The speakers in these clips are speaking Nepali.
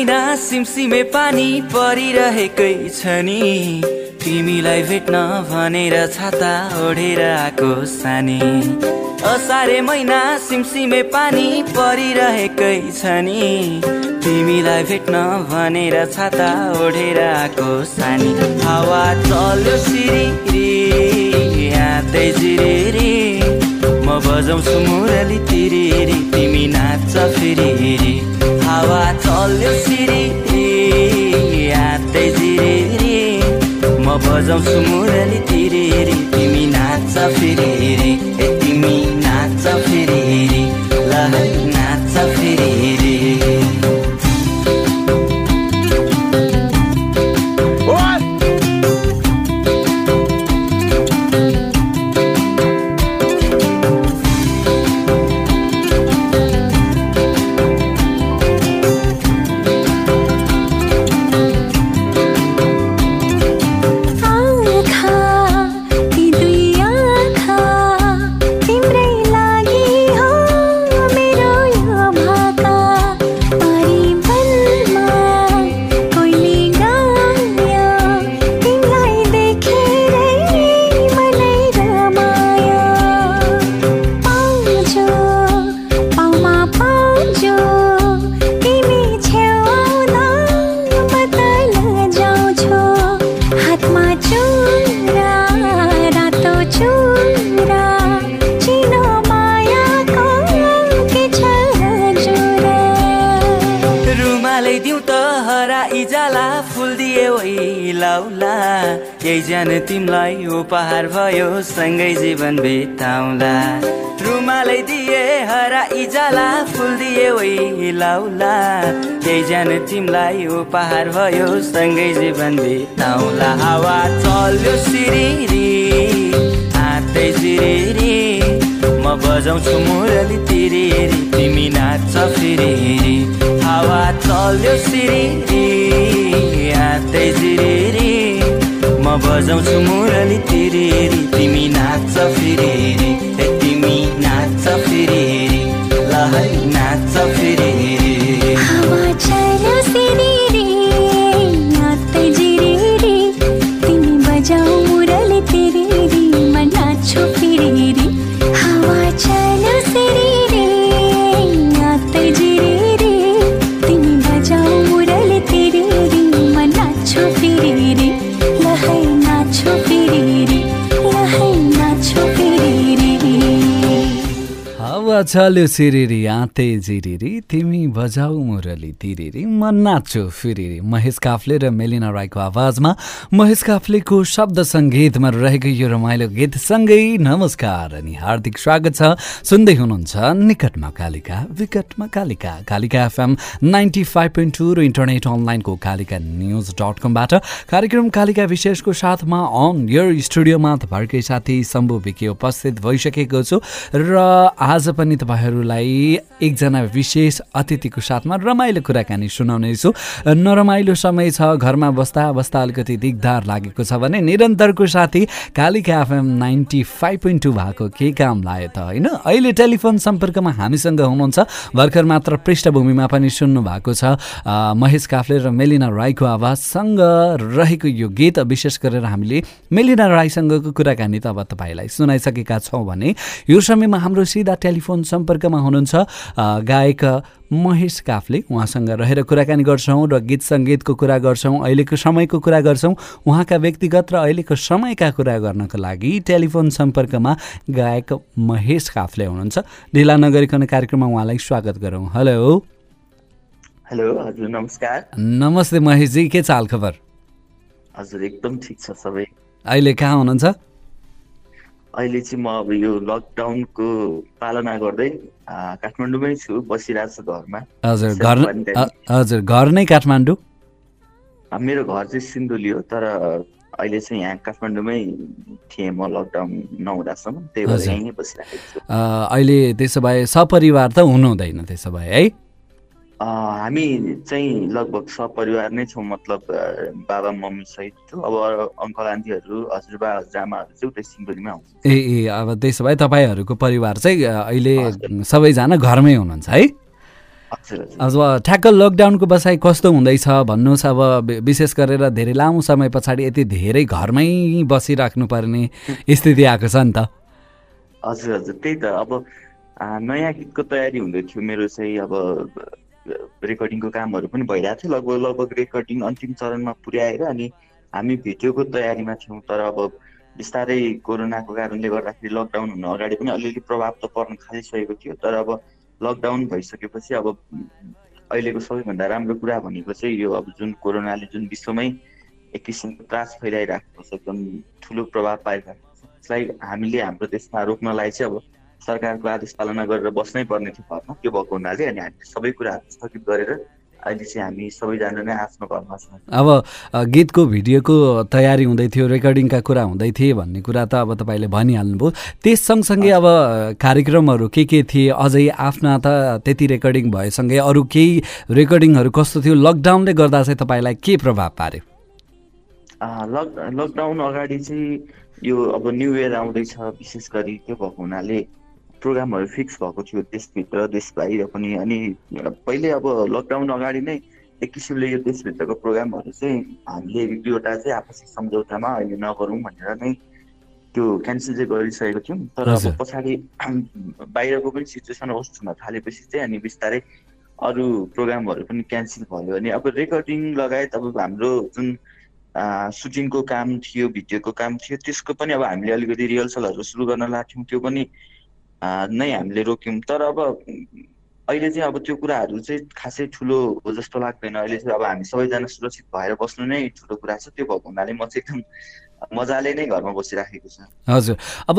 महिना सिमसिमे पानी परिरहेकै छ नि। तिमीलाई भेट्न भनेर छाता ओढेर आएको सानी। असारे महिना सिमसिमे पानी परिरहेकै छ नि। तिमीलाई भेट्न भनेर छाता ओढेर आएको सानी। हावा चल्यो सिरी यादै जिरे म बजाउँछु मुरली तिरी तिमी नाच्छ फेरि हावा चल्यो सिरी यादै जिरे म बजाउँछु मुरली तिरी तिमी नाच्छ फेरि वै लाउला यही जान तिमीलाई उपहार भयो सँगै जीवन बिताउला। रुमालै दिए हराइ जाला फुल दिए वै लाउला यही जान तिमीलाई उपहार भयो सँगै जीवन बिताउला। हावा चल्यो सिरिरी हातै जिरी म बजाउँछु मुरली तिरी तिमी नाच्छ फेरि हावा चल्यो सिरी हातै जिरी म बजाउँछु मुरली तिरी तिमी नाच्छ फेरि तिमी नाच्छ फेरि ल है नाच्छ फेरि चल्यो सिरिरी आँते जिरिरी तिमी बजाऊ मुरली तिरिरी म नाच्छु फिरिरी। महेश काफ्ले र मेलिना राईको आवाजमा महेश काफ्लेको शब्द सङ्गीतमा रहेको यो रमाइलो गीतसँगै नमस्कार अनि हार्दिक स्वागत छ। सुन्दै हुनुहुन्छ निकटमा Kalika विकटमा Kalika. Kalika FM ninety five point two र इन्टरनेट अनलाइनको कालिका न्युज डट कमबाट कार्यक्रम कालिका विशेषको साथमा अन यर स्टुडियोमा तपाईँहरूकै साथी शम्भु विके उपस्थित भइसकेको छु। र आज पनि तपाईँहरूलाई एकजना विशेष अतिथिको साथमा रमाइलो कुराकानी सुनाउनेछु। नरमाइलो समय छ घरमा बस्दा बस्दा अलिकति दिगदार लागेको छ भने निरन्तरको साथी Kalika FM ninety five point two भएको के काम लाग्यो त होइन? अहिले टेलिफोन सम्पर्कमा हामीसँग हुनुहुन्छ भर्खर मात्र पृष्ठभूमिमा पनि सुन्नु भएको छ महेश काफ्ले र मेलिना राईको आवाजसँग रहेको यो गीत विशेष गरेर हामीले मेलिना राईसँगको कुराकानी त अब तपाईँलाई सुनाइसकेका छौँ भने यो समयमा हाम्रो सिधा टेलिफोन सम्पर्कमा हुनुहुन्छ गायक महेश काफले। उहाँसँग रहेर कुराकानी गर्छौँ र गीत सङ्गीतको कुरा गर्छौँ अहिलेको समयको कुरा गर्छौँ। उहाँका व्यक्तिगत र अहिलेको समयका कुरा गर्नको लागि टेलिफोन सम्पर्कमा गायक महेश काफले हुनुहुन्छ। ढिला नगरिकन कार्यक्रममा उहाँलाई स्वागत गरौँ। हेलो। हेलो हजुर नमस्कार। नमस्ते महेशजी के चाल खबर हजुर एकदम ठिक छ सबै। अहिले कहाँ हुनुहुन्छ? अहिले चाहिँ म अब यो लकडाउनको पालना गर्दै काठमाडौँमै छु बसिरहेको छु घरमा। हजुर घर हजुर घर नै काठमाडौँ? मेरो घर चाहिँ सिन्धुली हो तर अहिले चाहिँ यहाँ काठमाडौँमै थिएँ म लकडाउन नहुँदासम्म त्यही भएर। यहीँ नै बसिरहेको छु। अहिले त्यसो भए सपरिवार त हुनुहुँदैन त्यसो भए है? हामी चाहिँ लगभग सपरिवार नै छौँ मतलब बाबा मम्मी सहित। अब अङ्कल आन्टीहरू हजुरबा हजुरआमाहरू चाहिँ उतै सिन्धुलीमा हुनुहुन्छ ए ए अब त्यसो भए तपाईँहरूको परिवार चाहिँ अहिले। सबैजना घरमै हुनुहुन्छ है? हजुर हजुर। अब ठ्याक्क लकडाउनको बसाइ कस्तो हुँदैछ भन्नुहोस् अब विशेष गरेर धेरै लामो समय पछाडि यति धेरै घरमै बसिराख्नुपर्ने स्थिति आएको छ नि त। हजुर हजुर। त्यही त अब नयाँ गीतको तयारी हुँदै थियो मेरो चाहिँ अब रेकर्डिङको कामहरू पनि भइरहेको थियो। लगभग लगभग रेकर्डिङ अन्तिम चरणमा पुर्याएर अनि हामी भिडियोको तयारीमा थियौँ। तर अब बिस्तारै कोरोनाको कारणले गर्दाखेरि लकडाउन हुन अगाडि पनि अलिअलि प्रभाव त पर्न थालिसकेको थियो। तर अब लकडाउन भइसकेपछि अब अहिलेको सबैभन्दा राम्रो कुरा भनेको चाहिँ यो अब जुन कोरोनाले जुन विश्वमै एक किसिमको त्रास फैलाइरहेको छ एकदम ठुलो प्रभाव पाइरहेको छ। त्यसलाई हामीले हाम्रो देशमा रोक्नलाई चाहिँ अब सरकारको आदेश पालना गरेर बस्नै पर्ने थियो घरमा। त्यो भएको हुनाले अनि हामीले सबै कुराहरू स्थगित गरेर अहिले चाहिँ हामी सबैजना नै आफ्नो घरमा छौँ। अब गीतको भिडियोको तयारी हुँदै थियो रेकर्डिङका कुरा हुँदै थिए भन्ने कुरा त अब तपाईँले भनिहाल्नुभयो। त्यस सँगसँगै अब कार्यक्रमहरू के के थिए अझै आफ्ना त त्यति रेकर्डिङ भएसँगै अरू केही रेकर्डिङहरू कस्तो थियो लकडाउनले गर्दा चाहिँ तपाईँलाई के प्रभाव पार्यो? लक लकडाउन अगाडि चाहिँ यो अब न्यु इयर आउँदैछ विशेष गरी त्यो भएको हुनाले प्रोग्रामहरू फिक्स भएको थियो देशभित्र देश बाहिर पनि। अनि पहिले अब लकडाउन अगाडि नै एक किसिमले यो देशभित्रको प्रोग्रामहरू चाहिँ हामीले एक दुईवटा चाहिँ आपसी सम्झौतामा अहिले नगरौँ भनेर नै त्यो क्यान्सल चाहिँ गरिसकेको थियौँ। तर। अब पछाडि बाहिरको पनि सिचुएसन होस्ट हुन थालेपछि चाहिँ अनि बिस्तारै अरू प्रोग्रामहरू पनि क्यान्सल भयो। अनि अब रेकर्डिङ लगायत अब हाम्रो जुन सुटिङको काम थियो भिडियोको काम थियो त्यसको पनि अब हामीले अलिकति रिहर्सलहरू सुरु गर्न लाग्थ्यौँ त्यो पनि नै हामीले रोक्यौँ। तर अब अहिले चाहिँ अब त्यो कुराहरू चाहिँ खासै ठुलो हो जस्तो लाग्दैन। अहिले चाहिँ अब हामी सबैजना सुरक्षित भएर बस्नु नै ठुलो कुरा छ। त्यो भएको हुनाले म चाहिँ एकदम मजाले नै घरमा बसिराखेको छु। हजुर। अब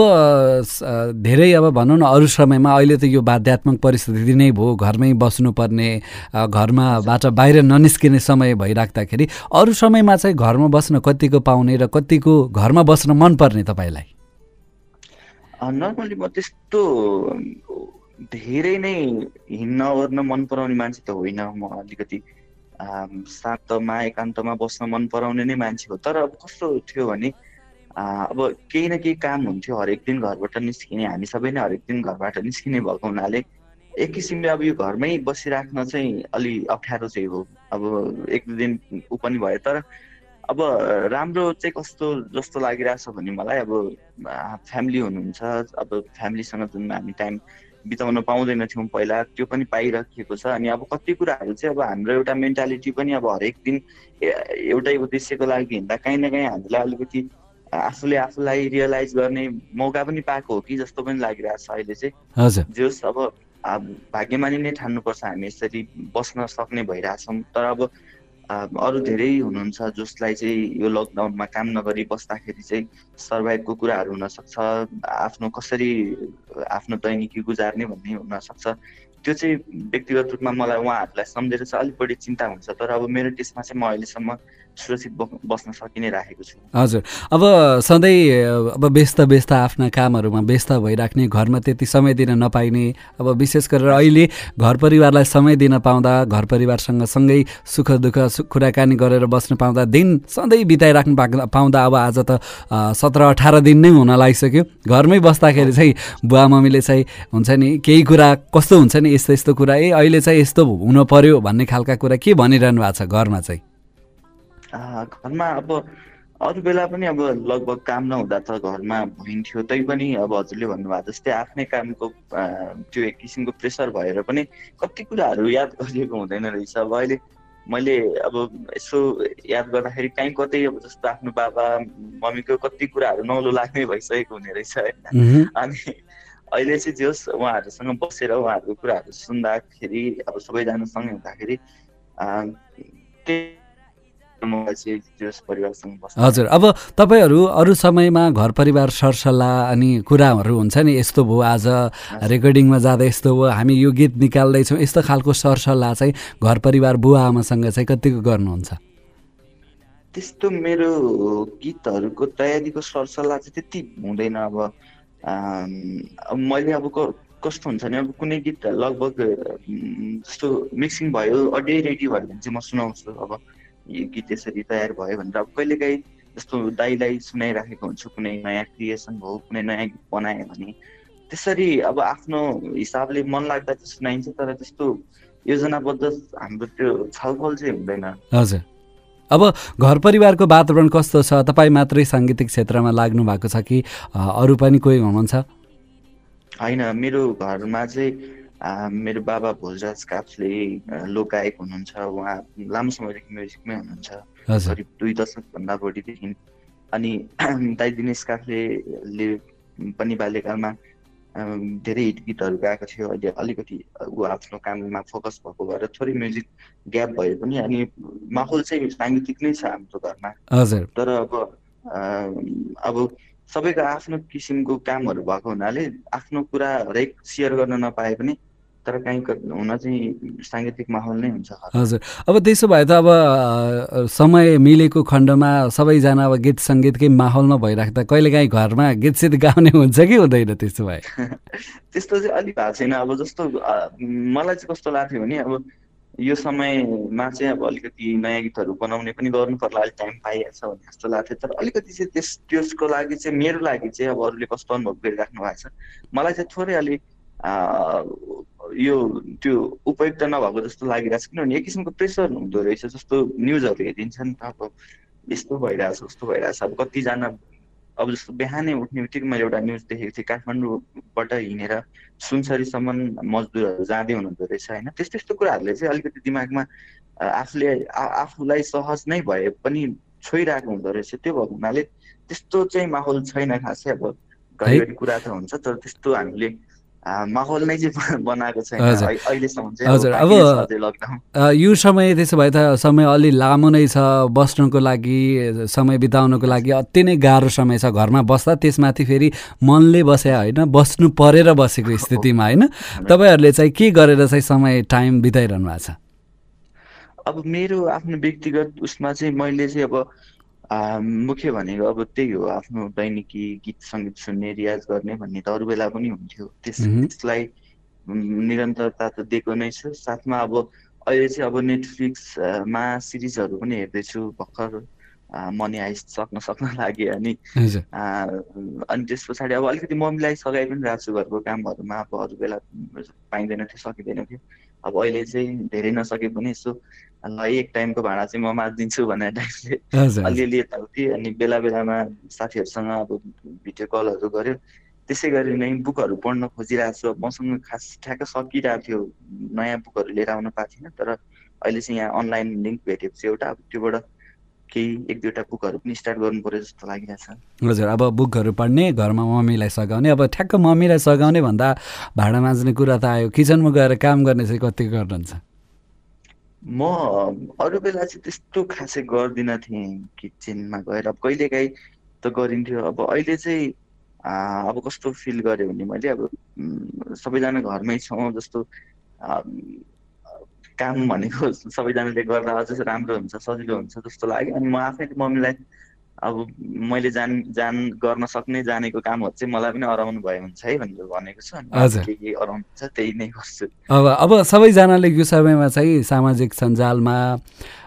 धेरै अब भनौँ न अरू समयमा अहिले त यो बाध्यात्मक परिस्थिति नै भयो। घरमै बस्नुपर्ने घरमाबाट बाहिर ननिस्किने समय भइराख्दाखेरि अरू समयमा चाहिँ घरमा बस्न कतिको पाउने र कतिको घरमा बस्न मनपर्ने तपाईँलाई? नर्मली म त्यस्तो धेरै नै हिँड्न ओर्न मन पराउने मान्छे त होइन। म अलिकति शान्तमा एकान्तमा बस्न मन पराउने नै मान्छे हो। तर अब कस्तो थियो भने अब केही न केही काम हुन्थ्यो हरेक दिन घरबाट निस्किने हामी सबै नै हरेक दिन घरबाट निस्किने भएको हुनाले एक किसिमले अब यो घरमै बसिराख्न चाहिँ अलि अप्ठ्यारो चाहिँ हो। अब एक दुई दिन ऊ पनि भयो तर अब राम्रो चाहिँ कस्तो जस्तो लागिरहेछ भने मलाई अब फ्यामिली हुनुहुन्छ। अब फ्यामिलीसँग जुन हामी टाइम बिताउन पाउँदैन थियौँ पहिला त्यो पनि पाइराखिएको छ। अनि अब कति कुराहरू चाहिँ अब हाम्रो एउटा मेन्टालिटी पनि अब हरेक दिन एउटै उद्देश्यको लागि हिँड्दा काहीँ न काहीँ हामीलाई अलिकति आफूले आफूलाई रियलाइज गर्ने मौका पनि पाएको हो कि जस्तो पनि लागिरहेछ अहिले चाहिँ। हजुर। जे होस् अब भाग्यमानी नै ठान्नुपर्छ हामी यसरी बस्न सक्ने भइरहेछौँ। तर अब अरू धेरै हुनुहुन्छ जसलाई चाहिँ यो लकडाउनमा काम नगरी बस्दाखेरि चाहिँ सर्भाइभको कुराहरू हुनसक्छ आफ्नो कसरी आफ्नो दैनिकी गुजार्ने भन्ने हुनसक्छ। त्यो चाहिँ व्यक्तिगत रूपमा मलाई उहाँहरूलाई सम्झेर चाहिँ अलिक बढी चिन्ता हुन्छ तर अब मेरो टेस्टमा चाहिँ म अहिलेसम्म सुरक्षित बस्न सकि नै राखेको छु। हजुर। अब सधैँ अब व्यस्त व्यस्त आफ्ना कामहरूमा व्यस्त भइराख्ने घरमा त्यति समय दिन नपाइने अब विशेष गरेर अहिले घर परिवारलाई समय दिन पाउँदा घर परिवारसँग सँगै सुख दुःख कुराकानी गरेर बस्न पाउँदा दिन सधैँ बिताइराख्नु पाउँदा अब आज त सत्र अठार दिन नै हुन लागिसक्यो। घरमै बस्दाखेरि चाहिँ बुवा मम्मीले चाहिँ हुन्छ नि केही कुरा कस्तो हुन्छ नि यस्तो यस्तो कुरा ए अहिले चाहिँ यस्तो हुन पर्यो भन्ने खालका कुरा के भनिरहनु भएको छ घरमा चाहिँ? घरमा अब अरू बेला पनि अब लगभग काम नहुँदा त घरमा भइन्थ्यो। तै पनि अब हजुरले भन्नुभएको जस्तै आफ्नै कामको त्यो एक किसिमको प्रेसर भएर पनि कति कुराहरू याद गरिएको हुँदैन रहेछ। अब अहिले मैले अब यसो याद गर्दाखेरि काहीँ कतै अब जस्तो आफ्नो बाबा मम्मीको कति कुराहरू नौलो लाग्ने भइसकेको हुने रहेछ होइन। अनि अहिले चाहिँ जे होस् उहाँहरूसँग बसेर उहाँहरूको कुराहरू सुन्दाखेरि अब सबैजनासँगै हुँदाखेरि हजुर अब तपाईँहरू अरू समयमा घर परिवार सरसल्लाह अनि कुराहरू हुन्छ नि यस्तो भयो आज रेकर्डिङमा जाँदा यस्तो भयो हामी यो गीत निकाल्दैछौँ यस्तो खालको सरसल्लाह चाहिँ घर परिवार बुवा आमासँग चाहिँ कतिको गर्नुहुन्छ? त्यस्तो मेरो गीतहरूको तयारीको सरसल्लाह चाहिँ त्यति हुँदैन अब मैले अब कस्तो हुन्छ भने अब कुनै गीत लगभग जस्तो मिक्सिङ भयो अडियो रेडी भयो भने चाहिँ म सुनाउँछु अब। गीत यसरी तयार भयो भनेर अब कहिलेकाहीँ जस्तो दाईलाई सुनाइराखेको हुन्छु कुनै नयाँ क्रिएसन भयो कुनै नयाँ गीत बनाएँ भने। त्यसरी अब आफ्नो हिसाबले मन लाग्दा चाहिँ सुनाइन्छ तर त्यस्तो योजनाबद्ध हाम्रो त्यो छलफल चाहिँ हुँदैन। हजुर। अब घर परिवारको वातावरण कस्तो छ? तपाईँ मात्रै साङ्गीतिक क्षेत्रमा लाग्नु भएको छ कि अरू पनि कोही हुनुहुन्छ? होइन मेरो घरमा चाहिँ मेरो बाबा भोजराज काफ्ले आ, लोकगायक हुनुहुन्छ। उहाँ लामो समयदेखि म्युजिकमै हुनुहुन्छ। करिब दुई दशकभन्दा बढीदेखि। अनि दाइ दिनेश काफ्लेले पनि बाल्यकालमा धेरै हिट गीतहरू गाएको थियो। अहिले अलिकति ऊ आफ्नो काममा फोकस भएको भएर थोरै म्युजिक ग्याप भए पनि अनि माहौल चाहिँ साङ्गीतिक नै छ हाम्रो घरमा। हजुर। तर अब अब सबैको आफ्नो किसिमको कामहरू भएको हुनाले आफ्नो कुरा हरेक सेयर गर्न नपाए पनि तर काहीँ हुन चाहिँ साङ्गीतिक माहौल नै हुन्छ। हजुर। अब त्यसो भए त अब समय मिलेको खण्डमा सबैजना अब गीत सङ्गीतकै माहौलमा भइराख्दा कहिलेकाहीँ घरमा गीत सित गाउने हुन्छ कि हुँदैन त्यसो भए? त्यस्तो चाहिँ अलिक भएको छैन। अब जस्तो मलाई चाहिँ कस्तो लाग्थ्यो भने अब यो समयमा चाहिँ अब अलिकति नयाँ गीतहरू बनाउने पनि गर्नु पर्ला अलिक टाइम पाइहाल्छ भन्ने जस्तो लाग्थ्यो। तर अलिकति चाहिँ त्यस त्यसको लागि चाहिँ मेरो लागि चाहिँ अब अरूले कस्तो अनुभव गरिराख्नु भएको छ मलाई चाहिँ थोरै अलिक यो त्यो उपयुक्त नभएको जस्तो लागिरहेको छ किनभने एक किसिमको प्रेसर हुँदो रहेछ जस्तो न्युजहरू हेरिन्छ नि त अब यस्तो भइरहेछ उस्तो भइरहेछ। अब कतिजना अब जस्तो बिहानै उठ्ने बित्तिकै मैले एउटा न्युज देखेको थिएँ काठमाडौँबाट हिँडेर सुनसरीसम्म मजदुरहरू जाँदै हुनुहुँदो रहेछ होइन? त्यस्तो त्यस्तो कुराहरूले चाहिँ अलिकति दिमागमा आफूले आफूलाई सहज नै भए पनि छोइरहेको हुँदो रहेछ। त्यो भएको हुनाले त्यस्तो चाहिँ माहौल छैन खासै। अब घरिघरि कुरा त हुन्छ तर त्यस्तो हामीले माहौल नै चाहिँ बनाएको छैन। अहिलेसम्म चाहिँ हजुर, अब- यो समय त्यसो भए त समय अलि लामो नै छ बस्नको लागि समय बिताउनको लागि अति नै गाह्रो समय छ घरमा बस्दा। त्यसमाथि फेरि मनले बसे होइन? बस्नु परेर बसेको स्थितिमा होइन? तपाईँहरूले चाहिँ के गरेर चाहिँ समय टाइम बिताइरहनु भएको छ? अब मेरो आफ्नो व्यक्तिगत उसमा चाहिँ मैले चाहिँ अब मुख्य भनेको अब त्यही हो आफ्नो दैनिकी गीत सङ्गीत सुन्ने रियाज गर्ने भन्ने त अरू बेला पनि हुन्थ्यो। त्यस। त्यसलाई निरन्तरता त दिएको नै छु। साथमा अब अहिले चाहिँ अब नेटफ्लिक्समा सिरिजहरू पनि हेर्दैछु भर्खर मनी आइस सक्न सक्न लाग्यो अनि अनि त्यस पछाडि अब अलिकति मम्मीलाई सघाइ पनि रहेको छु घरको कामहरूमा। अब अरू बेला पाइँदैन थियो सकिँदैन थियो। अब अहिले चाहिँ धेरै नसके पनि यसो ल एक टाइमको भाँडा चाहिँ म माझिदिन्छु भनेर टाइपले अलिअलि यताउति अनि बेला बेलामा साथीहरूसँग अब भिडियो कलहरू गऱ्यो। त्यसै गरी नै बुकहरू पढ्न खोजिरहेको छु। मसँग खास ठ्याक्क सकिरहेको थियो। नयाँ बुकहरू लिएर आउन पाएको थिइनँ तर अहिले चाहिँ यहाँ अनलाइन लिङ्क भेटेको छु एउटा। अब त्योबाट केही एक दुईवटा बुकहरू पनि स्टार्ट गर्नु पर्यो जस्तो लागिरहेछ। हजुर अब बुकहरू पढ्ने घरमा मम्मीलाई सघाउने अब ठ्याक्क मम्मीलाई सघाउने भन्दा भाँडा माझ्ने कुरा त आयो। किचनमा गएर काम गर्ने चाहिँ कति गर्नुहुन्छ। म अरू बेला चाहिँ त्यस्तो खासै गर्दिनँ थिएँ किचनमा गएर। अब कहिलेकाहीँ त गरिन्थ्यो। अब अहिले चाहिँ अब कस्तो फिल गरेँ भने मैले अब सबैजना घरमै छौँ जस्तो काम भनेको सबैजनाले गर्दा अझ राम्रो हुन्छ सजिलो हुन्छ जस्तो लाग्यो। अनि म आफैले मम्मीलाई अब मैले जान जान गर्न सक्ने जानेको कामहरू चाहिँ मलाई पनि अराउनु भए हुन्छ है भनेर भनेको छु अनि। के के अराउनु हुन्छ त्यही नै गर्छु अब अब सबैजनाले यो समयमा चाहिँ सामाजिक सञ्जालमा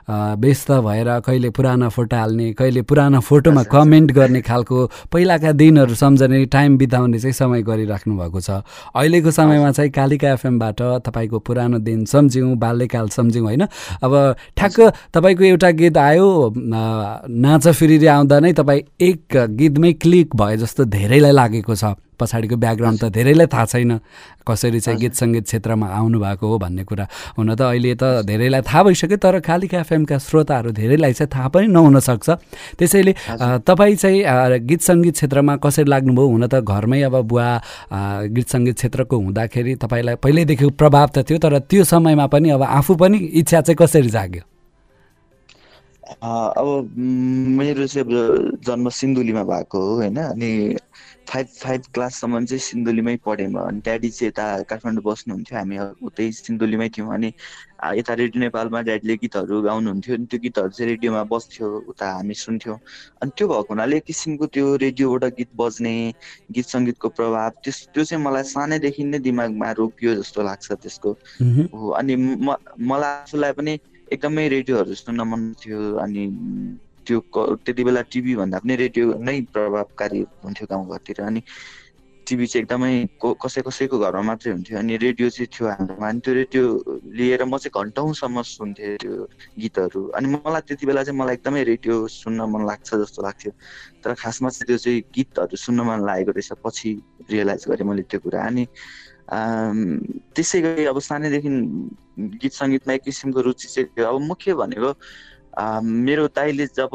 व्यस्त भएर कहिले पुराना फोटो हाल्ने कहिले पुराना फोटोमा कमेन्ट गर्ने खालको पहिलाका दिनहरू सम्झने टाइम बिताउने चाहिँ समय गरिराख्नु भएको छ। अहिलेको समयमा चाहिँ कालिका एफएमबाट तपाईँको पुरानो दिन सम्झ्यौँ बाल्यकाल सम्झ्यौँ होइन? अब ठ्याक्क तपाईँको एउटा गीत आयो नाच फिरिरी आउँदा नै तपाईँ एक गीतमै क्लिक भए जस्तो धेरैलाई लागेको छ। पछाडिको ब्याकग्राउन्ड त धेरैलाई थाहा छैन कसरी चाहिँ गीत सङ्गीत क्षेत्रमा आउनु भएको हो भन्ने कुरा हुन त अहिले त धेरैलाई थाहा भइसक्यो तर कालिका एफएमका श्रोताहरू धेरैलाई चाहिँ थाहा पनि नहुन सक्छ। त्यसैले तपाईँ चाहिँ गीत सङ्गीत क्षेत्रमा कसरी लाग्नुभयो? हुन त घरमै अब बुवा गीत सङ्गीत क्षेत्रको हुँदाखेरि तपाईँलाई पहिल्यैदेखि प्रभाव त थियो तर त्यो समयमा पनि अब आफू पनि इच्छा चाहिँ कसरी जाग्यो? अब मेरो चाहिँ जन्म सिन्धुलीमा भएको हो होइन? अनि फाइभ फाइभ क्लाससम्म चाहिँ सिन्धुलीमै पढेँ म। अनि ड्याडी चाहिँ यता काठमाडौँ बस्नुहुन्थ्यो हामी उतै सिन्धुलीमै थियौँ। अनि यता रेडियो नेपालमा ड्याडीले गीतहरू गाउनुहुन्थ्यो। अनि त्यो गीतहरू चाहिँ रेडियोमा बस्थ्यो उता हामी सुन्थ्यौँ। अनि त्यो भएको हुनाले एक किसिमको त्यो रेडियोबाट गीत बज्ने गीत सङ्गीतको प्रभाव त्यस त्यो चाहिँ मलाई सानैदेखि नै दिमागमा रोपियो जस्तो लाग्छ त्यसको। हो अनि म मलाई आफूलाई पनि एकदमै रेडियोहरू सुन्न मन थियो अनि त्यो त्यति बेला टिभी भन्दा पनि रेडियो नै प्रभावकारी हुन्थ्यो गाउँघरतिर अनि टिभी चाहिँ एकदमै कसै कसैको घरमा मात्रै हुन्थ्यो अनि रेडियो चाहिँ थियो हाम्रोमा अनि त्यो रेडियो लिएर म चाहिँ घन्टौँसम्म सुन्थेँ त्यो गीतहरू अनि मलाई त्यति बेला चाहिँ मलाई एकदमै रेडियो सुन्न मन लाग्छ जस्तो लाग्थ्यो। तर खासमा चाहिँ त्यो चाहिँ गीतहरू सुन्न मन लागेको रहेछ पछि रियलाइज गरेँ मैले त्यो कुरा अनि त्यसै गरी अब सानैदेखि गीत सङ्गीतमा एक किसिमको रुचि चाहिँ थियो। अब मुख्य भनेको मेरो दाइले जब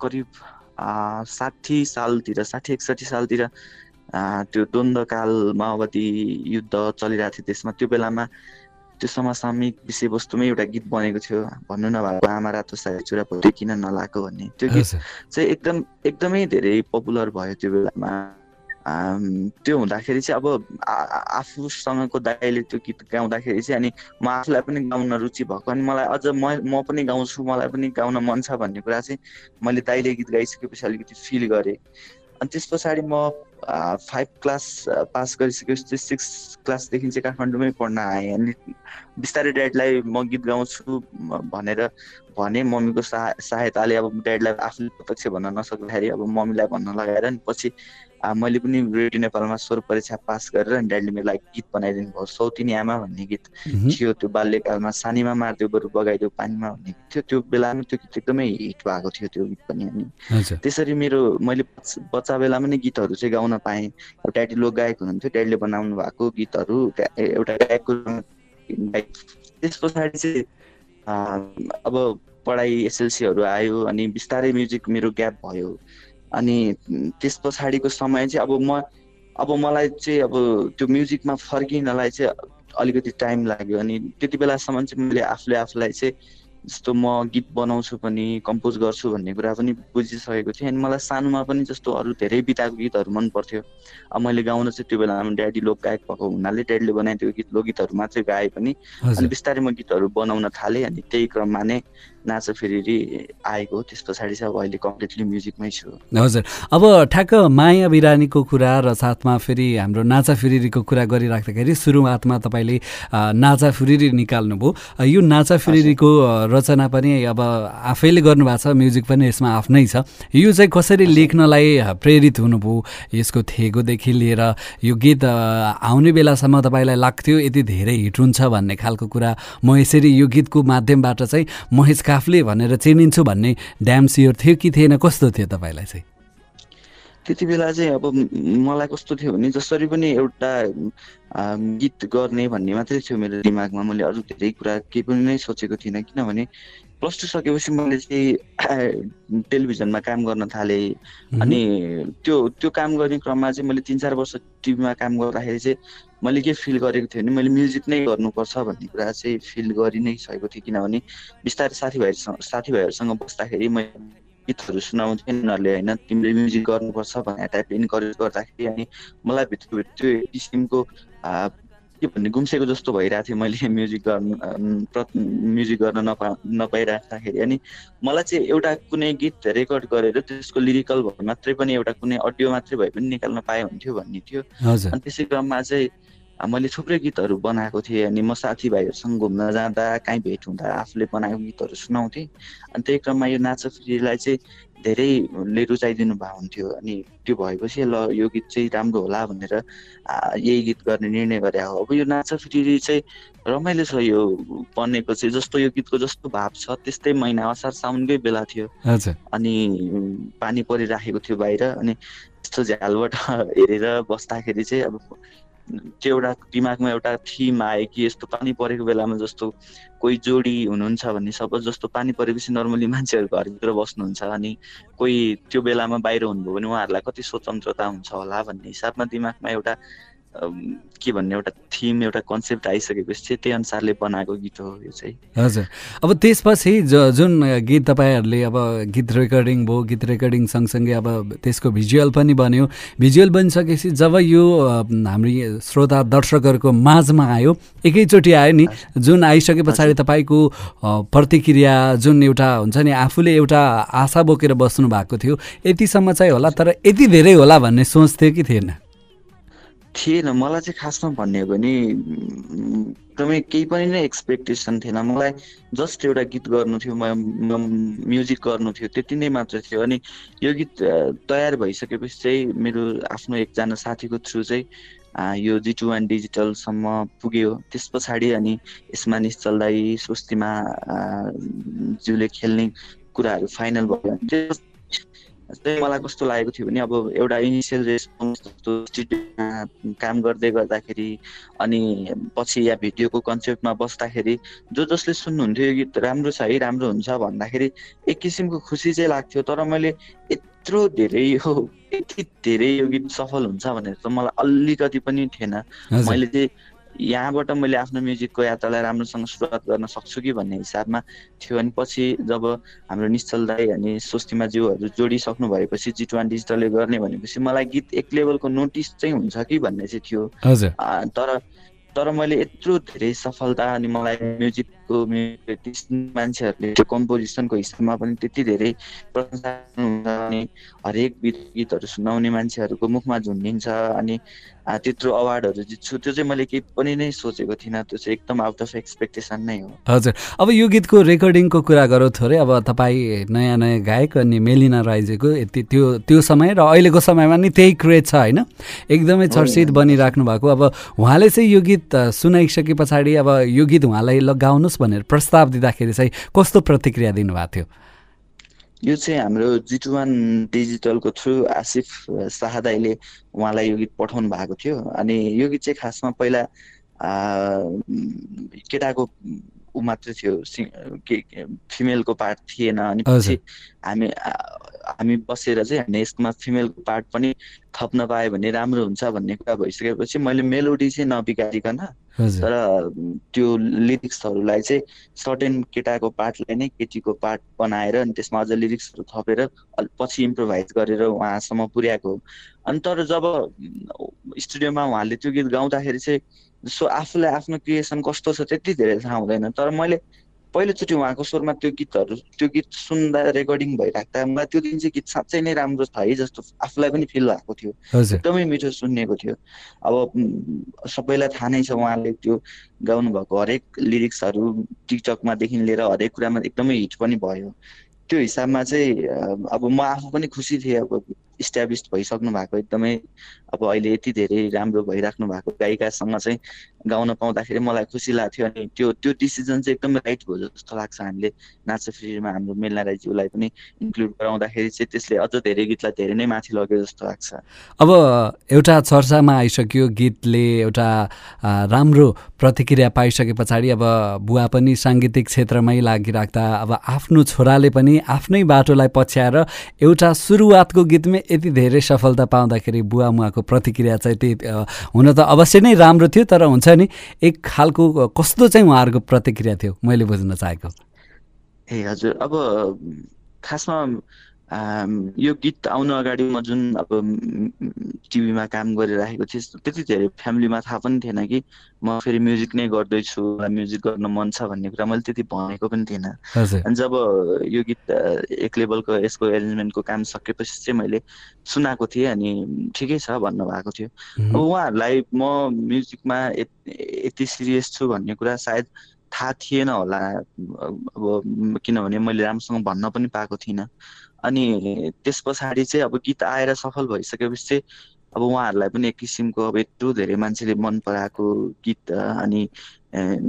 करिब साठी सालतिर साठी एकसठी सालतिर त्यो द्वन्द्वकाल माओवादी युद्ध चलिरहेको थियो त्यसमा त्यो बेलामा त्यो समसामयिक विषयवस्तुमै एउटा गीत बनेको थियो। भन्नु नभएको आमा रातो साडी चुरा पोते किन नलाएको भन्ने। त्यो गीत चाहिँ एकदम एकदमै धेरै पपुलर भयो त्यो बेलामा। त्यो हुँदाखेरि चाहिँ अब आफूसँगको दाइले त्यो गीत गाउँदाखेरि चाहिँ अनि म आफूलाई पनि गाउन रुचि भएको अनि मलाई अझ म म पनि गाउँछु मलाई पनि गाउन मन छ भन्ने कुरा चाहिँ मैले दाइले गीत गाइसकेपछि अलिकति फिल गरेँ। अनि त्यस पछाडि म फाइभ क्लास पास गरिसकेपछि सिक्स क्लासदेखि चाहिँ काठमाडौँमै पढ्न आएँ अनि बिस्तारै ड्याडलाई म गीत गाउँछु भनेर भने मम्मीको सहा सहायताले अब ड्याडलाई आफूले प्रत्यक्ष भन्न नसक्दाखेरि अब मम्मीलाई भन्न लगाएर अनि पछि मैले पनि रेडियो नेपालमा स्वर परीक्षा पास गरेर अनि ड्याडले मेरो लागि गीत बनाइदिनु भयो। सौतिनी आमा भन्ने गीत। थियो। त्यो बाल्यकालमा सानीमा मारिदेऊ बरु बगाइदेऊ पानीमा भन्ने गीत थियो। त्यो बेलामा त्यो गीत एकदमै हिट भएको थियो त्यो गीत पनि अनि। त्यसरी मेरो मैले बच- बच्चा बेलामा नै गीतहरू चाहिँ गाउन पाएँ। ड्याडी लोक गायक हुनुहुन्थ्यो। ड्याडीले बनाउनु भएको गीतहरू एउटा गायकको। त्यस पछाडि चाहिँ अब पढाइ एसएलसीहरू आयो अनि बिस्तारै म्युजिक मेरो ग्याप भयो। अनि त्यस पछाडिको समय चाहिँ अब म अब मलाई चाहिँ अब त्यो म्युजिकमा फर्किनलाई चाहिँ अलिकति टाइम लाग्यो। अनि त्यति बेलासम्म चाहिँ मैले आफूले आफूलाई चाहिँ जस्तो म गीत बनाउँछु पनि कम्पोज गर्छु भन्ने कुरा पनि बुझिसकेको थिएँ। अनि मलाई सानोमा पनि जस्तो अरू धेरै बिताएको गीतहरू मन पर्थ्यो। अब मैले गाउन चाहिँ त्यो बेलामा ड्याडी लोक गायक भएको हुनाले ड्याडीले बनाइदिएको गीत लोकगीतहरू मात्रै गाए पनि। अनि बिस्तारै म गीतहरू बनाउन थालेँ। अनि त्यही क्रममा नै नाच फेरि आएको हो त्यस पछाडि चाहिँ अब अहिले कम्प्लिटली म्युजिकमै छु। हजुर। अब ठ्याक्क माया बिरानीको कुरा र साथमा फेरि हाम्रो नाचा फिरिरीको कुरा गरिराख्दाखेरि सुरुवातमा तपाईँले नाचा फिरिरी निकाल्नुभयो। यो नाचा फिरिरीको रचना पनि अब आफैले गर्नुभएको छ म्युजिक पनि यसमा आफ्नै छ। यो चाहिँ कसरी लेख्नलाई प्रेरित हुनुभयो यसको थेगोदेखि लिएर यो गीत आउने बेलासम्म तपाईँलाई लाग्थ्यो यति धेरै हिट हुन्छ भन्ने खालको कुरा म यसरी यो गीतको माध्यमबाट चाहिँ महेश काफले भनेर चिनिन्छु भन्ने ड्याम सियर थियो कि थिएन? कस्तो थियो तपाईँलाई चाहिँ? त्यति बेला चाहिँ अब मलाई कस्तो थियो भने जसरी पनि एउटा गीत गर्ने भन्ने मात्रै थियो मेरो दिमागमा। मैले अरू धेरै कुरा केही पनि नै सोचेको थिइनँ किनभने प्लस टू सकेपछि मैले चाहिँ टेलिभिजनमा काम गर्न थालेँ। अनि त्यो त्यो काम गर्ने क्रममा चाहिँ मैले तिन चार वर्ष टिभीमा काम गर्दाखेरि चाहिँ मैले के फिल गरेको थिएँ भने मैले म्युजिक नै गर्नुपर्छ भन्ने कुरा चाहिँ फिल गरि नै सकेको थिएँ। किनभने बिस्तारै साथीभाइहरूसँग साथीभाइहरूसँग बस्दाखेरि मैले गीतहरू सुनाउँथेँ। उनीहरूले होइन तिमीले म्युजिक गर्नुपर्छ भन्ने टाइपले इन्करेज गर्दाखेरि अनि मलाई भित्रभित्र त्यो किसिमको के भन्ने गुम्सेको जस्तो भइरहेको थियो मैले म्युजिक गर्नु म्युजिक गर्न नपा नपाइराख्दाखेरि। अनि मलाई चाहिँ एउटा कुनै गीत रेकर्ड गरेर त्यसको लिरिकल मात्रै पनि एउटा कुनै अडियो मात्रै भए पनि निकाल्न पाए हुन्थ्यो भन्ने थियो। अनि त्यसै क्रममा चाहिँ मैले थुप्रै गीतहरू बनाएको थिएँ अनि म साथीभाइहरूसँग घुम्न जाँदा काहीँ भेट हुँदा आफूले बनाएको गीतहरू सुनाउँथेँ। अनि त्यही क्रममा यो नाच फ्रीलाई चाहिँ धेरैले रुचाइदिनु भएको हुन्थ्यो। अनि त्यो भएपछि ल यो गीत चाहिँ राम्रो होला भनेर यही गीत गर्ने निर्णय गरे हो। अब यो नाच फ्री चाहिँ रमाइलो छ यो बनेको चाहिँ। जस्तो यो गीतको जस्तो भाव छ त्यस्तै महिना असार साउनकै बेला थियो। अनि पानी परिराखेको थियो बाहिर। अनि त्यस्तो झ्यालबाट हेरेर बस्दाखेरि चाहिँ अब त्यो एउटा दिमागमा एउटा थिम आयो कि यस्तो पानी परेको बेलामा जस्तो कोही जोडी हुनुहुन्छ भन्ने सपोज जस्तो पानी परेपछि नर्मली मान्छेहरू घरभित्र बस्नुहुन्छ अनि कोही त्यो बेलामा बाहिर हुनुभयो भने उहाँहरूलाई कति स्वतन्त्रता हुन्छ होला भन्ने हिसाबमा दिमागमा एउटा के भन्ने एउटा थिम एउटा कन्सेप्ट आइसकेपछि चाहिँ त्यही अनुसारले बनाएको गीत हो यो चाहिँ। हजुर। अब त्यसपछि ज जुन गीत तपाईँहरूले अब गीत रेकर्डिङ भयो गीत रेकर्डिङ सँगसँगै अब त्यसको भिजुअल पनि बन्यो। भिजुअल बनिसकेपछि जब यो हाम्रो श्रोता दर्शकहरूको माझमा आयो एकैचोटि आयो नि जुन आइसके पछाडि तपाईँको प्रतिक्रिया जुन एउटा हुन्छ नि आफूले एउटा आशा बोकेर बस्नु भएको थियो यतिसम्म चाहिँ होला तर यति धेरै होला भन्ने सोच थियो कि थिएन? थिएन। मलाई चाहिँ खासमा भन्ने हो भने एकदमै केही पनि नै एक्सपेक्टेसन थिएन। मलाई जस्ट एउटा गीत गर्नु थियो म्युजिक गर्नु थियो त्यति नै मात्र थियो। अनि यो गीत तयार भइसकेपछि चाहिँ मेरो आफ्नो एकजना साथीको थ्रु चाहिँ यो जिटु वान डिजिटलसम्म पुग्यो। त्यस पछाडि अनि यसमा निश्चल दाई स्वस्तिमा ज्यूले खेल्ने कुराहरू फाइनल भयो। त्यो चाहिँ मलाई कस्तो लागेको थियो भने अब एउटा इनिसियल रेस्पोन्स काम गर्दै गर्दाखेरि अनि पछि या भिडियोको कन्सेप्टमा बस्दाखेरि जो जसले सुन्नुहुन्थ्यो यो गीत राम्रो छ है राम्रो हुन्छ भन्दाखेरि एक किसिमको खुसी चाहिँ लाग्थ्यो। तर मैले यत्रो धेरै यो यति धेरै यो गीत सफल हुन्छ भनेर त मलाई अलिकति पनि थिएन। मैले चाहिँ यहाँबाट मैले आफ्नो म्युजिकको यात्रालाई राम्रोसँग सुरुवात गर्न सक्छु कि भन्ने हिसाबमा थियो अनि पछि जब हाम्रो निश्चल दाई अनि स्वस्तिमा ज्यूहरू जोडिसक्नु भएपछि जिटवान डिजिटलले गर्ने भनेपछि मलाई गीत एक लेभलको नोटिस चाहिँ हुन्छ कि भन्ने चाहिँ थियो। तर तर मैले यत्रो धेरै सफलता अनि मलाई म्युजिकको त्यस मान्छेहरूले त्यो कम्पोजिसनको हिसाबमा पनि त्यति धेरै प्रशंसा अनि हरेक गीत गीतहरू सुनाउने मान्छेहरूको मुखमा झुन्डिन्छ अनि त्यत्रो अवार्डहरू जित्छु। त्यो चाहिँ मैले केही पनि नै सोचेको थिइनँ। त्यो चाहिँ एकदम आउट अफ एक्सपेक्टेसन नै हो। हजुर। अब यो गीतको रेकर्डिङको कुरा गरौँ थोरै। अब तपाईँ नयाँ नयाँ गायक अनि मेलिना राईजीको यति त्यो त्यो समय र अहिलेको समयमा नि त्यही क्रेज छ होइन? एकदमै चर्चित बनिराख्नु भएको अब उहाँले चाहिँ यो गीत सुनाइसके पछाडि अब यो गीत उहाँलाई ल गाउनुहोस् भनेर प्रस्ताव दिँदाखेरि चाहिँ कस्तो प्रतिक्रिया दिनुभएको थियो? यो चाहिँ हाम्रो जिटुवान डिजिटलको थ्रु आसिफ शाह दाईले उहाँलाई यो गीत पठाउनु भएको थियो। अनि यो गीत चाहिँ खासमा पहिला केटाको ऊ मात्रै थियो के फिमेलको पार्ट थिएन। अनि पछि हामी हामी बसेर चाहिँ हामीले यसमा फिमेलको पार्ट पनि थप्न पायो भने राम्रो हुन्छ भन्ने कुरा भइसकेपछि मैले मेलोडी चाहिँ नबिगारिकन तर त्यो लिरिक्सहरूलाई चाहिँ सर्टेन केटाको पार्टलाई नै केटीको पार्ट बनाएर अनि त्यसमा अझ लिरिक्सहरू थपेर पछि इम्प्रोभाइज गरेर उहाँसम्म पुर्याएको हो। अनि तर जब स्टुडियोमा उहाँले त्यो गीत गाउँदाखेरि चाहिँ सो आफूलाई आफ्नो क्रिएसन कस्तो छ त्यति धेरै थाहा हुँदैन। तर मैले पहिलोचोटि उहाँको स्वरमा त्यो गीतहरू त्यो गीत सुन्दा रेकर्डिङ भइराख्दा मलाई त्यो दिन चाहिँ गीत साँच्चै नै राम्रो छ है जस्तो आफूलाई पनि फिल भएको थियो। एकदमै मिठो सुन्नेको थियो। अब सबैलाई थाहा नै छ उहाँले त्यो गाउनु भएको हरेक लिरिक्सहरू टिकटकमादेखि लिएर हरेक कुरामा एकदमै हिट पनि भयो। त्यो हिसाबमा चाहिँ अब म आफू पनि खुसी थिएँ अब। इस्ट्याब्लिस भइसक्नु भएको एकदमै अब अहिले यति धेरै राम्रो भइराख्नु भएको गायिकासँग चाहिँ गाउन पाउँदाखेरि मलाई खुसी लाग्थ्यो अनि त्यो त्यो डिसिजन चाहिँ एकदमै राइट भयो जस्तो लाग्छ हामीले नाच फ्रीमा हाम्रो मेलना राईज्यूलाई पनि इन्क्लुड गराउँदाखेरि चाहिँ त्यसले अझ धेरै गीतलाई धेरै नै माथि लग्यो जस्तो लाग्छ। अब एउटा चर्चामा आइसक्यो गीतले एउटा राम्रो प्रतिक्रिया पाइसके पछाडि अब बुवा पनि साङ्गीतिक क्षेत्रमै लागिराख्दा अब आफ्नो छोराले पनि आफ्नै बाटोलाई पछ्याएर एउटा सुरुवातको गीतमै यति धेरै सफलता पाउँदाखेरि बुवा मुवाको प्रतिक्रिया चाहिँ त्यही हुन त अवश्य नै राम्रो थियो तर हुन्छ नि एक खालको कस्तो चाहिँ उहाँहरूको प्रतिक्रिया थियो? मैले बुझ्न चाहेको। ए हजुर अब खासमा यो गीत आउनु अगाडि म जुन अब टिभीमा काम गरिराखेको थिएँ त्यति धेरै फ्यामिलीमा थाहा पनि थिएन कि म फेरि म्युजिक नै गर्दैछु म्युजिक गर्न मन छ भन्ने कुरा मैले त्यति भनेको पनि थिएन। अनि जब यो गीत एक लेभलको यसको एरेन्जमेन्टको काम सकेपछि चाहिँ मैले सुनाएको थिएँ अनि ठिकै छ भन्नुभएको थियो। अब उहाँहरूलाई म म्युजिकमा यति सिरियस छु भन्ने कुरा सायद थाहा थिएन होला अब किनभने मैले राम्रोसँग भन्न पनि पाएको थिइनँ। अनि त्यस पछाडि चाहिँ अब गीत आएर सफल भइसकेपछि चाहिँ अब उहाँहरूलाई पनि एक किसिमको अब यत्रो धेरै मान्छेले मन पराएको गीत अनि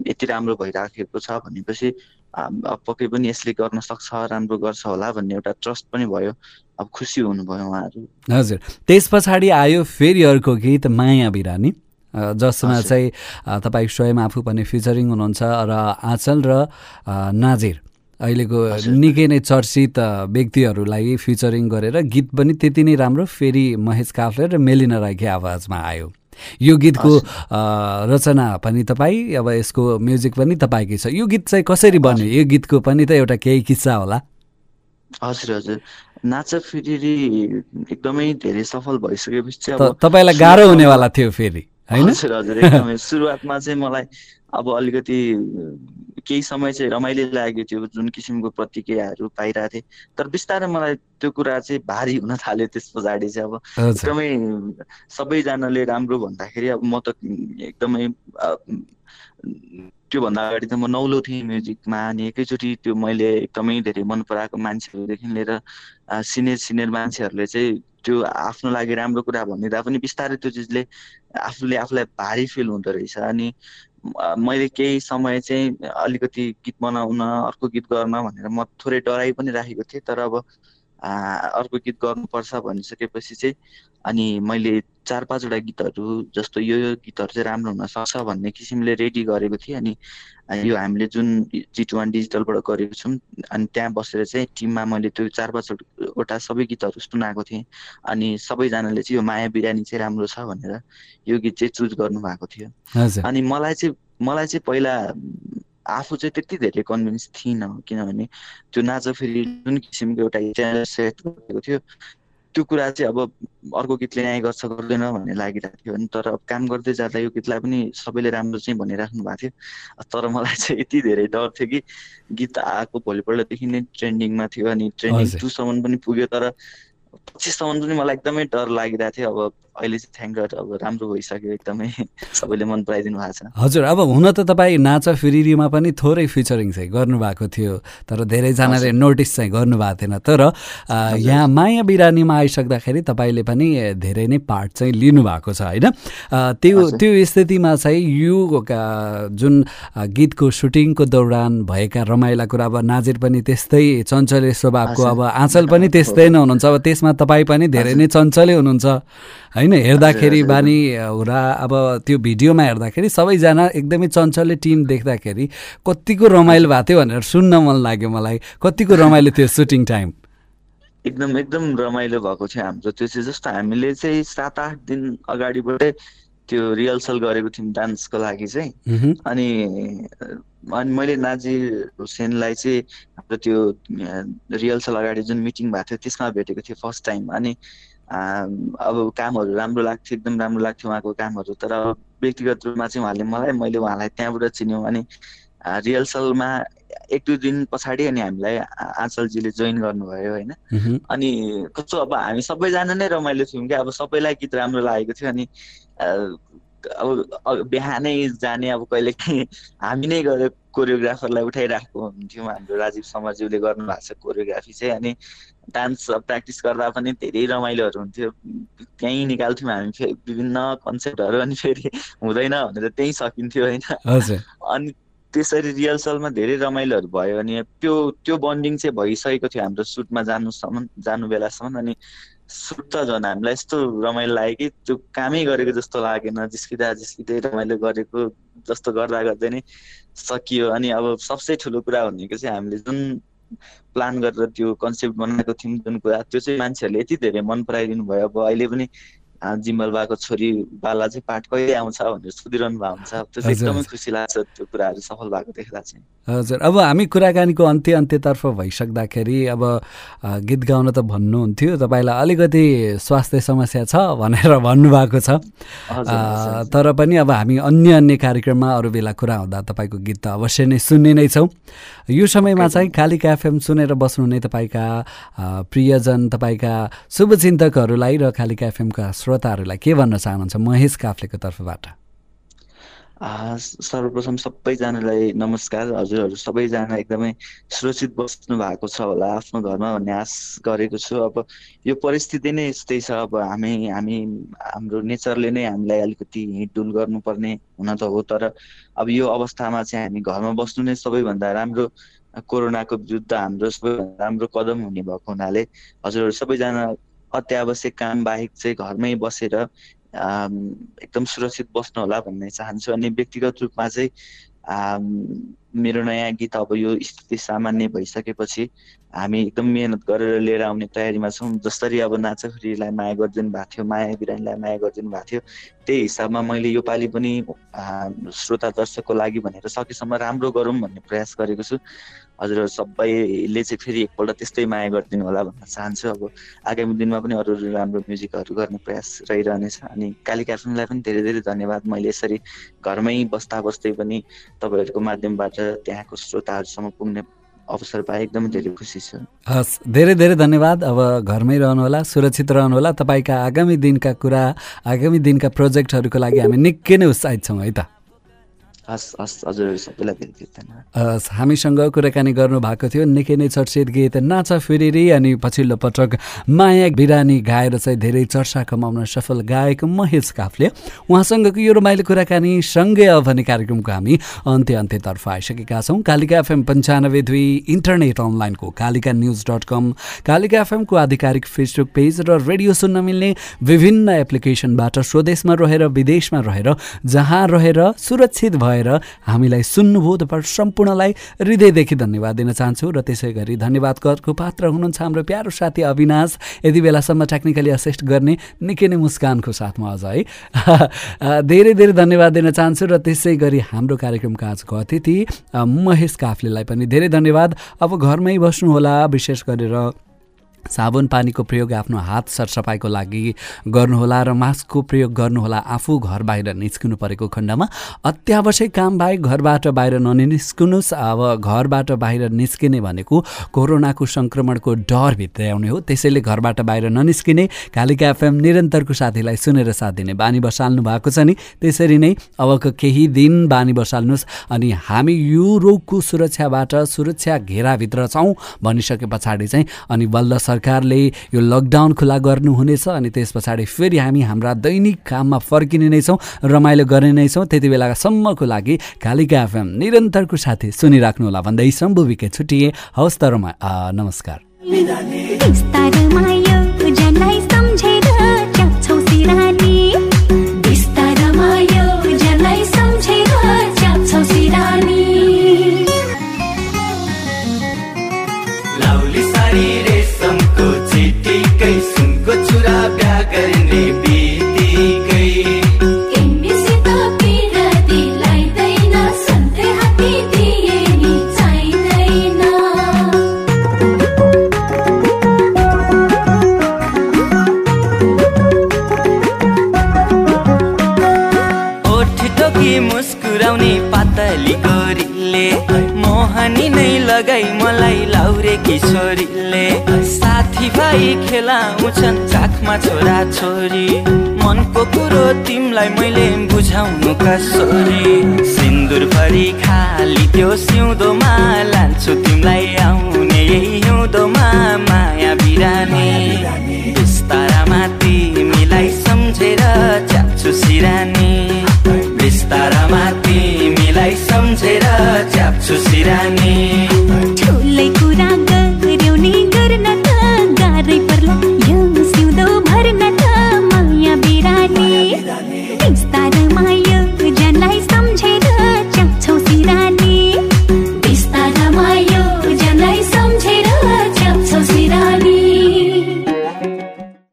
यति राम्रो भइराखेको छ भनेपछि अब पक्कै पनि यसले गर्न सक्छ राम्रो गर्छ होला भन्ने एउटा ट्रस्ट पनि भयो। अब खुसी हुनुभयो उहाँहरू। हजुर। त्यस पछाडि आयो फेरि अर्को गीत माया बिरानी जसमा। चाहिँ तपाईँ स्वयं आफू पनि फिचरिङ हुनुहुन्छ र आँचल र नाजिर। अहिलेको। निकै नै चर्चित व्यक्तिहरूलाई फिचरिङ गरेर गीत पनि त्यति नै राम्रो फेरि महेश काफ्ले र मेलिना राईकै आवाजमा आयो। यो गीतको रचना पनि तपाईँ अब यसको म्युजिक पनि तपाईँकै छ। यो गीत चाहिँ कसरी बन्यो? यो गीतको पनि त एउटा केही किस्सा होला। हजुर हजुर। नाच फेरि एकदमै धेरै सफल भइसकेपछि तपाईँलाई गाह्रो हुनेवाला थियो फेरि। होइन? हजुर हजुर एकदमै सुरुवातमा चाहिँ मलाई अब अलिकति केही समय चाहिँ रमाइलो लाग्यो थियो जुन किसिमको प्रतिक्रियाहरू पाइरहेको थिएँ। तर बिस्तारै मलाई त्यो कुरा चाहिँ भारी हुन थाल्यो त्यस पछाडि चाहिँ अब एकदमै सबैजनाले राम्रो भन्दाखेरि अब म त एकदमै त्योभन्दा अगाडि त म नौलो थिएँ म्युजिकमा अनि एकैचोटि त्यो मैले एकदमै धेरै मन पराएको मान्छेहरूदेखि लिएर सिनियर सिनियर मान्छेहरूले चाहिँ त्यो आफ्नो लागि राम्रो कुरा भनिदिँदा पनि बिस्तारै त्यो चिजले आफूले आफूलाई भारी फिल हुँदो रहेछ। अनि मैले केही समय चाहिँ अलिकति गीत बनाउन अर्को गीत गर्न भनेर म थोरै डराइ पनि राखेको थिएँ। तर अब अर्को गीत गर्नुपर्छ भनिसकेपछि चाहिँ अनि मैले चार पाँचवटा गीतहरू जस्तो यो यो गीतहरू चाहिँ राम्रो हुन सक्छ भन्ने किसिमले रेडी गरेको थिएँ। अनि यो हामीले जुन जिटी वान डिजिटलबाट गरेको छौँ अनि त्यहाँ बसेर चाहिँ टिममा मैले त्यो चार पाँचवटा सबै गीतहरू सुनाएको थिएँ। अनि सबैजनाले चाहिँ यो माया बिरानी चाहिँ राम्रो छ भनेर यो गीत चाहिँ चुज गर्नु भएको थियो अनि मलाई चाहिँ मलाई चाहिँ पहिला आफू चाहिँ त्यति धेरै कन्भिन्स थिइनँ किनभने त्यो नाच फेरि जुन किसिमको एउटा सेट गरेको थियो त्यो कुरा चाहिँ अब अर्को गीतले न्याय गर्छ गर्दैन भन्ने लागिरहेको थियो अनि तर अब काम गर्दै जाँदा यो गीतलाई पनि सबैले राम्रो चाहिँ भनिराख्नु भएको थियो तर मलाई चाहिँ यति धेरै डर थियो कि गीत आएको भोलिपल्टदेखि नै ट्रेन्डिङमा थियो अनि ट्रेन्डिङ। टूसम्म पनि पुग्यो तर पच्चिससम्म पनि मलाई एकदमै डर लागिरहेको थियो अब अहिले चाहिँ थ्याङ्क गड अब राम्रो भइसक्यो एकदमै। सबैले मन पराइदिनु भएको छ। हजुर अब हुन त तपाईँ नाच फिरिरीमा पनि थोरै फिचरिङ चाहिँ गर्नुभएको थियो तर धेरैजनाले नोटिस चाहिँ गर्नुभएको थिएन। तर यहाँ माया बिरानीमा आइसक्दाखेरि तपाईँले पनि धेरै नै पार्ट चाहिँ लिनुभएको छ होइन? त्यो। त्यो स्थितिमा चाहिँ यो जुन गीतको सुटिङको दौरान भएका रमाइला कुरा अब नाजिर पनि त्यस्तै चञ्चले स्वभावको। अब आँचल पनि त्यस्तै नै हुनुहुन्छ। अब त्यसमा तपाईँ पनि धेरै नै चञ्चलै हुनुहुन्छ होइन हेर्दाखेरि। बानी हुँदा अब त्यो भिडियोमा हेर्दाखेरि सबैजना एकदमै चञ्चले टिम देख्दाखेरि कतिको रमाइलो भएको थियो भनेर सुन्न मन लाग्यो मलाई। कतिको रमाइलो थियो सुटिङ टाइम? एकदम एकदम रमाइलो भएको थियो हाम्रो। त्यो चाहिँ जस्तो हामीले चाहिँ सात आठ दिन अगाडिबाटै त्यो रिहर्सल गरेको थियौँ डान्सको लागि चाहिँ। अनि अनि मैले नाजिर हुसेनलाई चाहिँ हाम्रो त्यो रिहर्सल अगाडि जुन मिटिङ भएको थियो त्यसमा भेटेको थिएँ फर्स्ट टाइम। अनि अब कामहरू राम्रो लाग्थ्यो एकदम राम्रो लाग्थ्यो उहाँको कामहरू। तर व्यक्तिगत रूपमा चाहिँ उहाँले मलाई मैले उहाँलाई त्यहाँबाट चिन्यौँ अनि रिहर्सलमा एक दुई दिन पछाडि अनि हामीलाई आँचलजीले जोइन गर्नुभयो होइन? अनि कस्तो अब हामी सबैजना नै रमाइलो थियौँ क्या। अब सबैलाई गीत राम्रो लागेको थियो अनि अब बिहानै जाने अब कहिले काहीँ हामी नै गएर कोरियोग्राफरलाई उठाइरहेको हुन्थ्यौँ हाम्रो राजीव समरज्यूले गर्नुभएको छ कोरियोग्राफी चाहिँ अनि डान्स प्र्याक्टिस गर्दा पनि धेरै रमाइलोहरू हुन्थ्यो। त्यहीँ निकाल्थ्यौँ हामी फेरि विभिन्न कन्सेप्टहरू अनि फेरि हुँदैन भनेर त्यहीँ सकिन्थ्यो होइन। अनि त्यसरी रिहर्सलमा धेरै रमाइलोहरू भयो अनि त्यो त्यो बन्डिङ चाहिँ भइसकेको थियो हाम्रो सुटमा जानुसम्म जानु बेलासम्म अनि सुट त झन् हामीलाई यस्तो रमाइलो लाग्यो कि त्यो कामै गरेको जस्तो लागेन जिस्किँदा जिस्किँदै रमाइलो गरेको जस्तो गर्दा गर्दै नै सकियो। अनि अब सबसे ठुलो कुरा भनेको चाहिँ हामीले जुन प्लान गरेर त्यो कन्सेप्ट बनाएको थियौँ जुन कुरा त्यो चाहिँ मान्छेहरूले यति धेरै मन पराइदिनु भयो अब अहिले पनि जिम्बल बाको छोरी बाला चाहिँ पाठ कहिले आउँछ भनेर सोधिरहनु भएको हुन्छ। त्यो एकदमै। खुसी लाग्छ त्यो कुराहरू सफल भएको देख्दा चाहिँ। हजुर। अब हामी कुराकानीको अन्त्य अन्त्यतर्फ भइसक्दाखेरि अब गीत गाउन त भन्नुहुन्थ्यो तपाईँलाई अलिकति स्वास्थ्य समस्या छ भनेर भन्नुभएको छ। तर पनि अब हामी अन्य अन्य कार्यक्रममा अरू बेला कुरा हुँदा तपाईँको गीत त अवश्य नै सुन्ने नै छौँ। यो समयमा चाहिँ कालिका एफएम सुनेर बस्नुहुने तपाईँका प्रियजन तपाईँका शुभचिन्तकहरूलाई र कालिका एफएमका श्रोताहरूलाई के भन्न चाहनुहुन्छ महेश काफ्लेको तर्फबाट? सर्वप्रथम सबैजनालाई नमस्कार। हजुरहरू सबैजना एकदमै सुरक्षित बस्नु भएको छ होला आफ्नो घरमा भन्ने आश गरेको छु। अब यो परिस्थिति नै यस्तै छ। अब हामी हामी हाम्रो नेचरले नै हामीलाई अलिकति हिँडडुल गर्नुपर्ने हुन त हो तर अब यो अवस्थामा चाहिँ हामी घरमा बस्नु नै सबैभन्दा राम्रो। कोरोनाको विरुद्ध हाम्रो सबैभन्दा राम्रो कदम हुने भएको हुनाले हजुरहरू सबैजना अत्यावश्यक काम बाहेक चाहिँ घरमै बसेर एकदम सुरक्षित बस्नु होला भन्ने चाहन्छु। अनि व्यक्तिगत रूपमा चाहिँ मेरो नयाँ गीत अब यो स्थिति सामान्य भइसकेपछि हामी एकदम मिहिनेत गरेर लिएर आउने तयारीमा छौँ। जसरी अब नाचखुरीलाई माया गरिदिनु भएको थियो माया बिरानीलाई माया गरिदिनु भएको थियो त्यही हिसाबमा मैले योपालि पनि श्रोता दर्शकको लागि भनेर सकेसम्म राम्रो गरौँ भन्ने प्रयास गरेको छु। हजुर सबैले चाहिँ फेरि एकपल्ट त्यस्तै माया गरिदिनु होला भन्न चाहन्छु। अब आगामी दिनमा पनि अरू अरू राम्रो म्युजिकहरू गर्ने प्रयास रहिरहनेछ। अनि कालिका फिल्मलाई पनि धेरै धेरै धन्यवाद। मैले यसरी घरमै बस्दा बस्दै पनि तपाईँहरूको माध्यमबाट त्यहाँको श्रोताहरूसम्म पुग्ने अवसर पाए एकदमै धेरै खुसी छु। हस् धेरै धेरै धन्यवाद। अब घरमै रहनुहोला सुरक्षित रहनुहोला तपाईँका आगामी दिनका कुरा आगामी दिनका प्रोजेक्टहरूको लागि हामी निकै नै उत्साहित छौँ है त। हामीसँग कुराकानी गर्नुभएको थियो। निकै नै चर्चित गीत नाच फेरि अनि पछिल्लो पटक माया बिरानी गाएर चाहिँ धेरै चर्चा कमाउन सफल गायक महेश काफले। उहाँसँगको यो रमाइलो कुराकानी सँगै भन्ने कार्यक्रमको हामी अन्त्य अन्त्यतर्फ आइसकेका छौँ। कालिका एफएम पन्चानब्बे दुई इन्टरनेट अनलाइनको Kalika news dot com Kalika एफएमको आधिकारिक फेसबुक पेज र रेडियो सुन्न मिल्ने विभिन्न एप्लिकेसनबाट स्वदेशमा रहेर विदेशमा रहेर जहाँ रहेर सुरक्षित भए भएर हामीलाई सुन्नुभयो तपाईँ सम्पूर्णलाई हृदयदेखि धन्यवाद दिन चाहन्छु र त्यसै गरी धन्यवाद करको पात्र हुनुहुन्छ हाम्रो प्यारो साथी अविनाश। यति बेलासम्म टेक्निकली असिस्ट गर्ने निकै नै मुस्कानको साथमा अझ है। धेरै धेरै धन्यवाद दिन चाहन्छु र त्यसै गरी हाम्रो कार्यक्रमका आजको अतिथि महेश काफ्लेलाई पनि धेरै धन्यवाद। अब घरमै बस्नुहोला विशेष गरेर साबुन पानीको प्रयोग आफ्नो हात सरसफाइको लागि गर्नुहोला र मास्कको प्रयोग गर्नुहोला। आफू घर बाहिर निस्किनु परेको खण्डमा अत्यावश्यक काम बाहेक घरबाट बाहिर ननिस्किनुहोस्। अब घरबाट बाहिर निस्किने भनेको कोरोनाको सङ्क्रमणको डर भित्राउने हो। त्यसैले घरबाट बाहिर ननिस्किने कालिका एफएम निरन्तरको साथीलाई सुनेर साथ दिने बानी बसाल्नु भएको छ नि। त्यसरी नै अबको केही दिन बानी बसाल्नुहोस् अनि हामी यो रोगको सुरक्षाबाट सुरक्षा घेराभित्र छौँ भनिसके पछाडि चाहिँ अनि बल्ल सरकारले यो लकडाउन खुला गर्नुहुनेछ अनि त्यस पछाडि फेरि हामी हाम्रा दैनिक काममा फर्किने नै छौँ रमाइलो गर्ने नै छौँ। त्यति बेलासम्मको लागि कालिका एफएम निरन्तरको साथी सुनिराख्नु होला। भन्दै सम्भविकै छुट्टिए हवस् त नमस्कार। किशोरीले। साथीभाइ खेलाउँछन् चाखमा छोरा छोरी मनको कुरो तिमीलाई मैले बुझाउनु कसरी सिन्दुर भरि खाली त्यो सिउँदोमा लान्छु तिमीलाई आउने यही हिउँदोमा माया बिरानी बिस्तारामा तिमीलाई सम्झेर च्याप्छु सिरानी। तारामा तिमीलाई सम्झेर च्याप्छु सिरानी। ठुलै कुरा गर्यौ नि गर्न त गाह्रै पर्ला।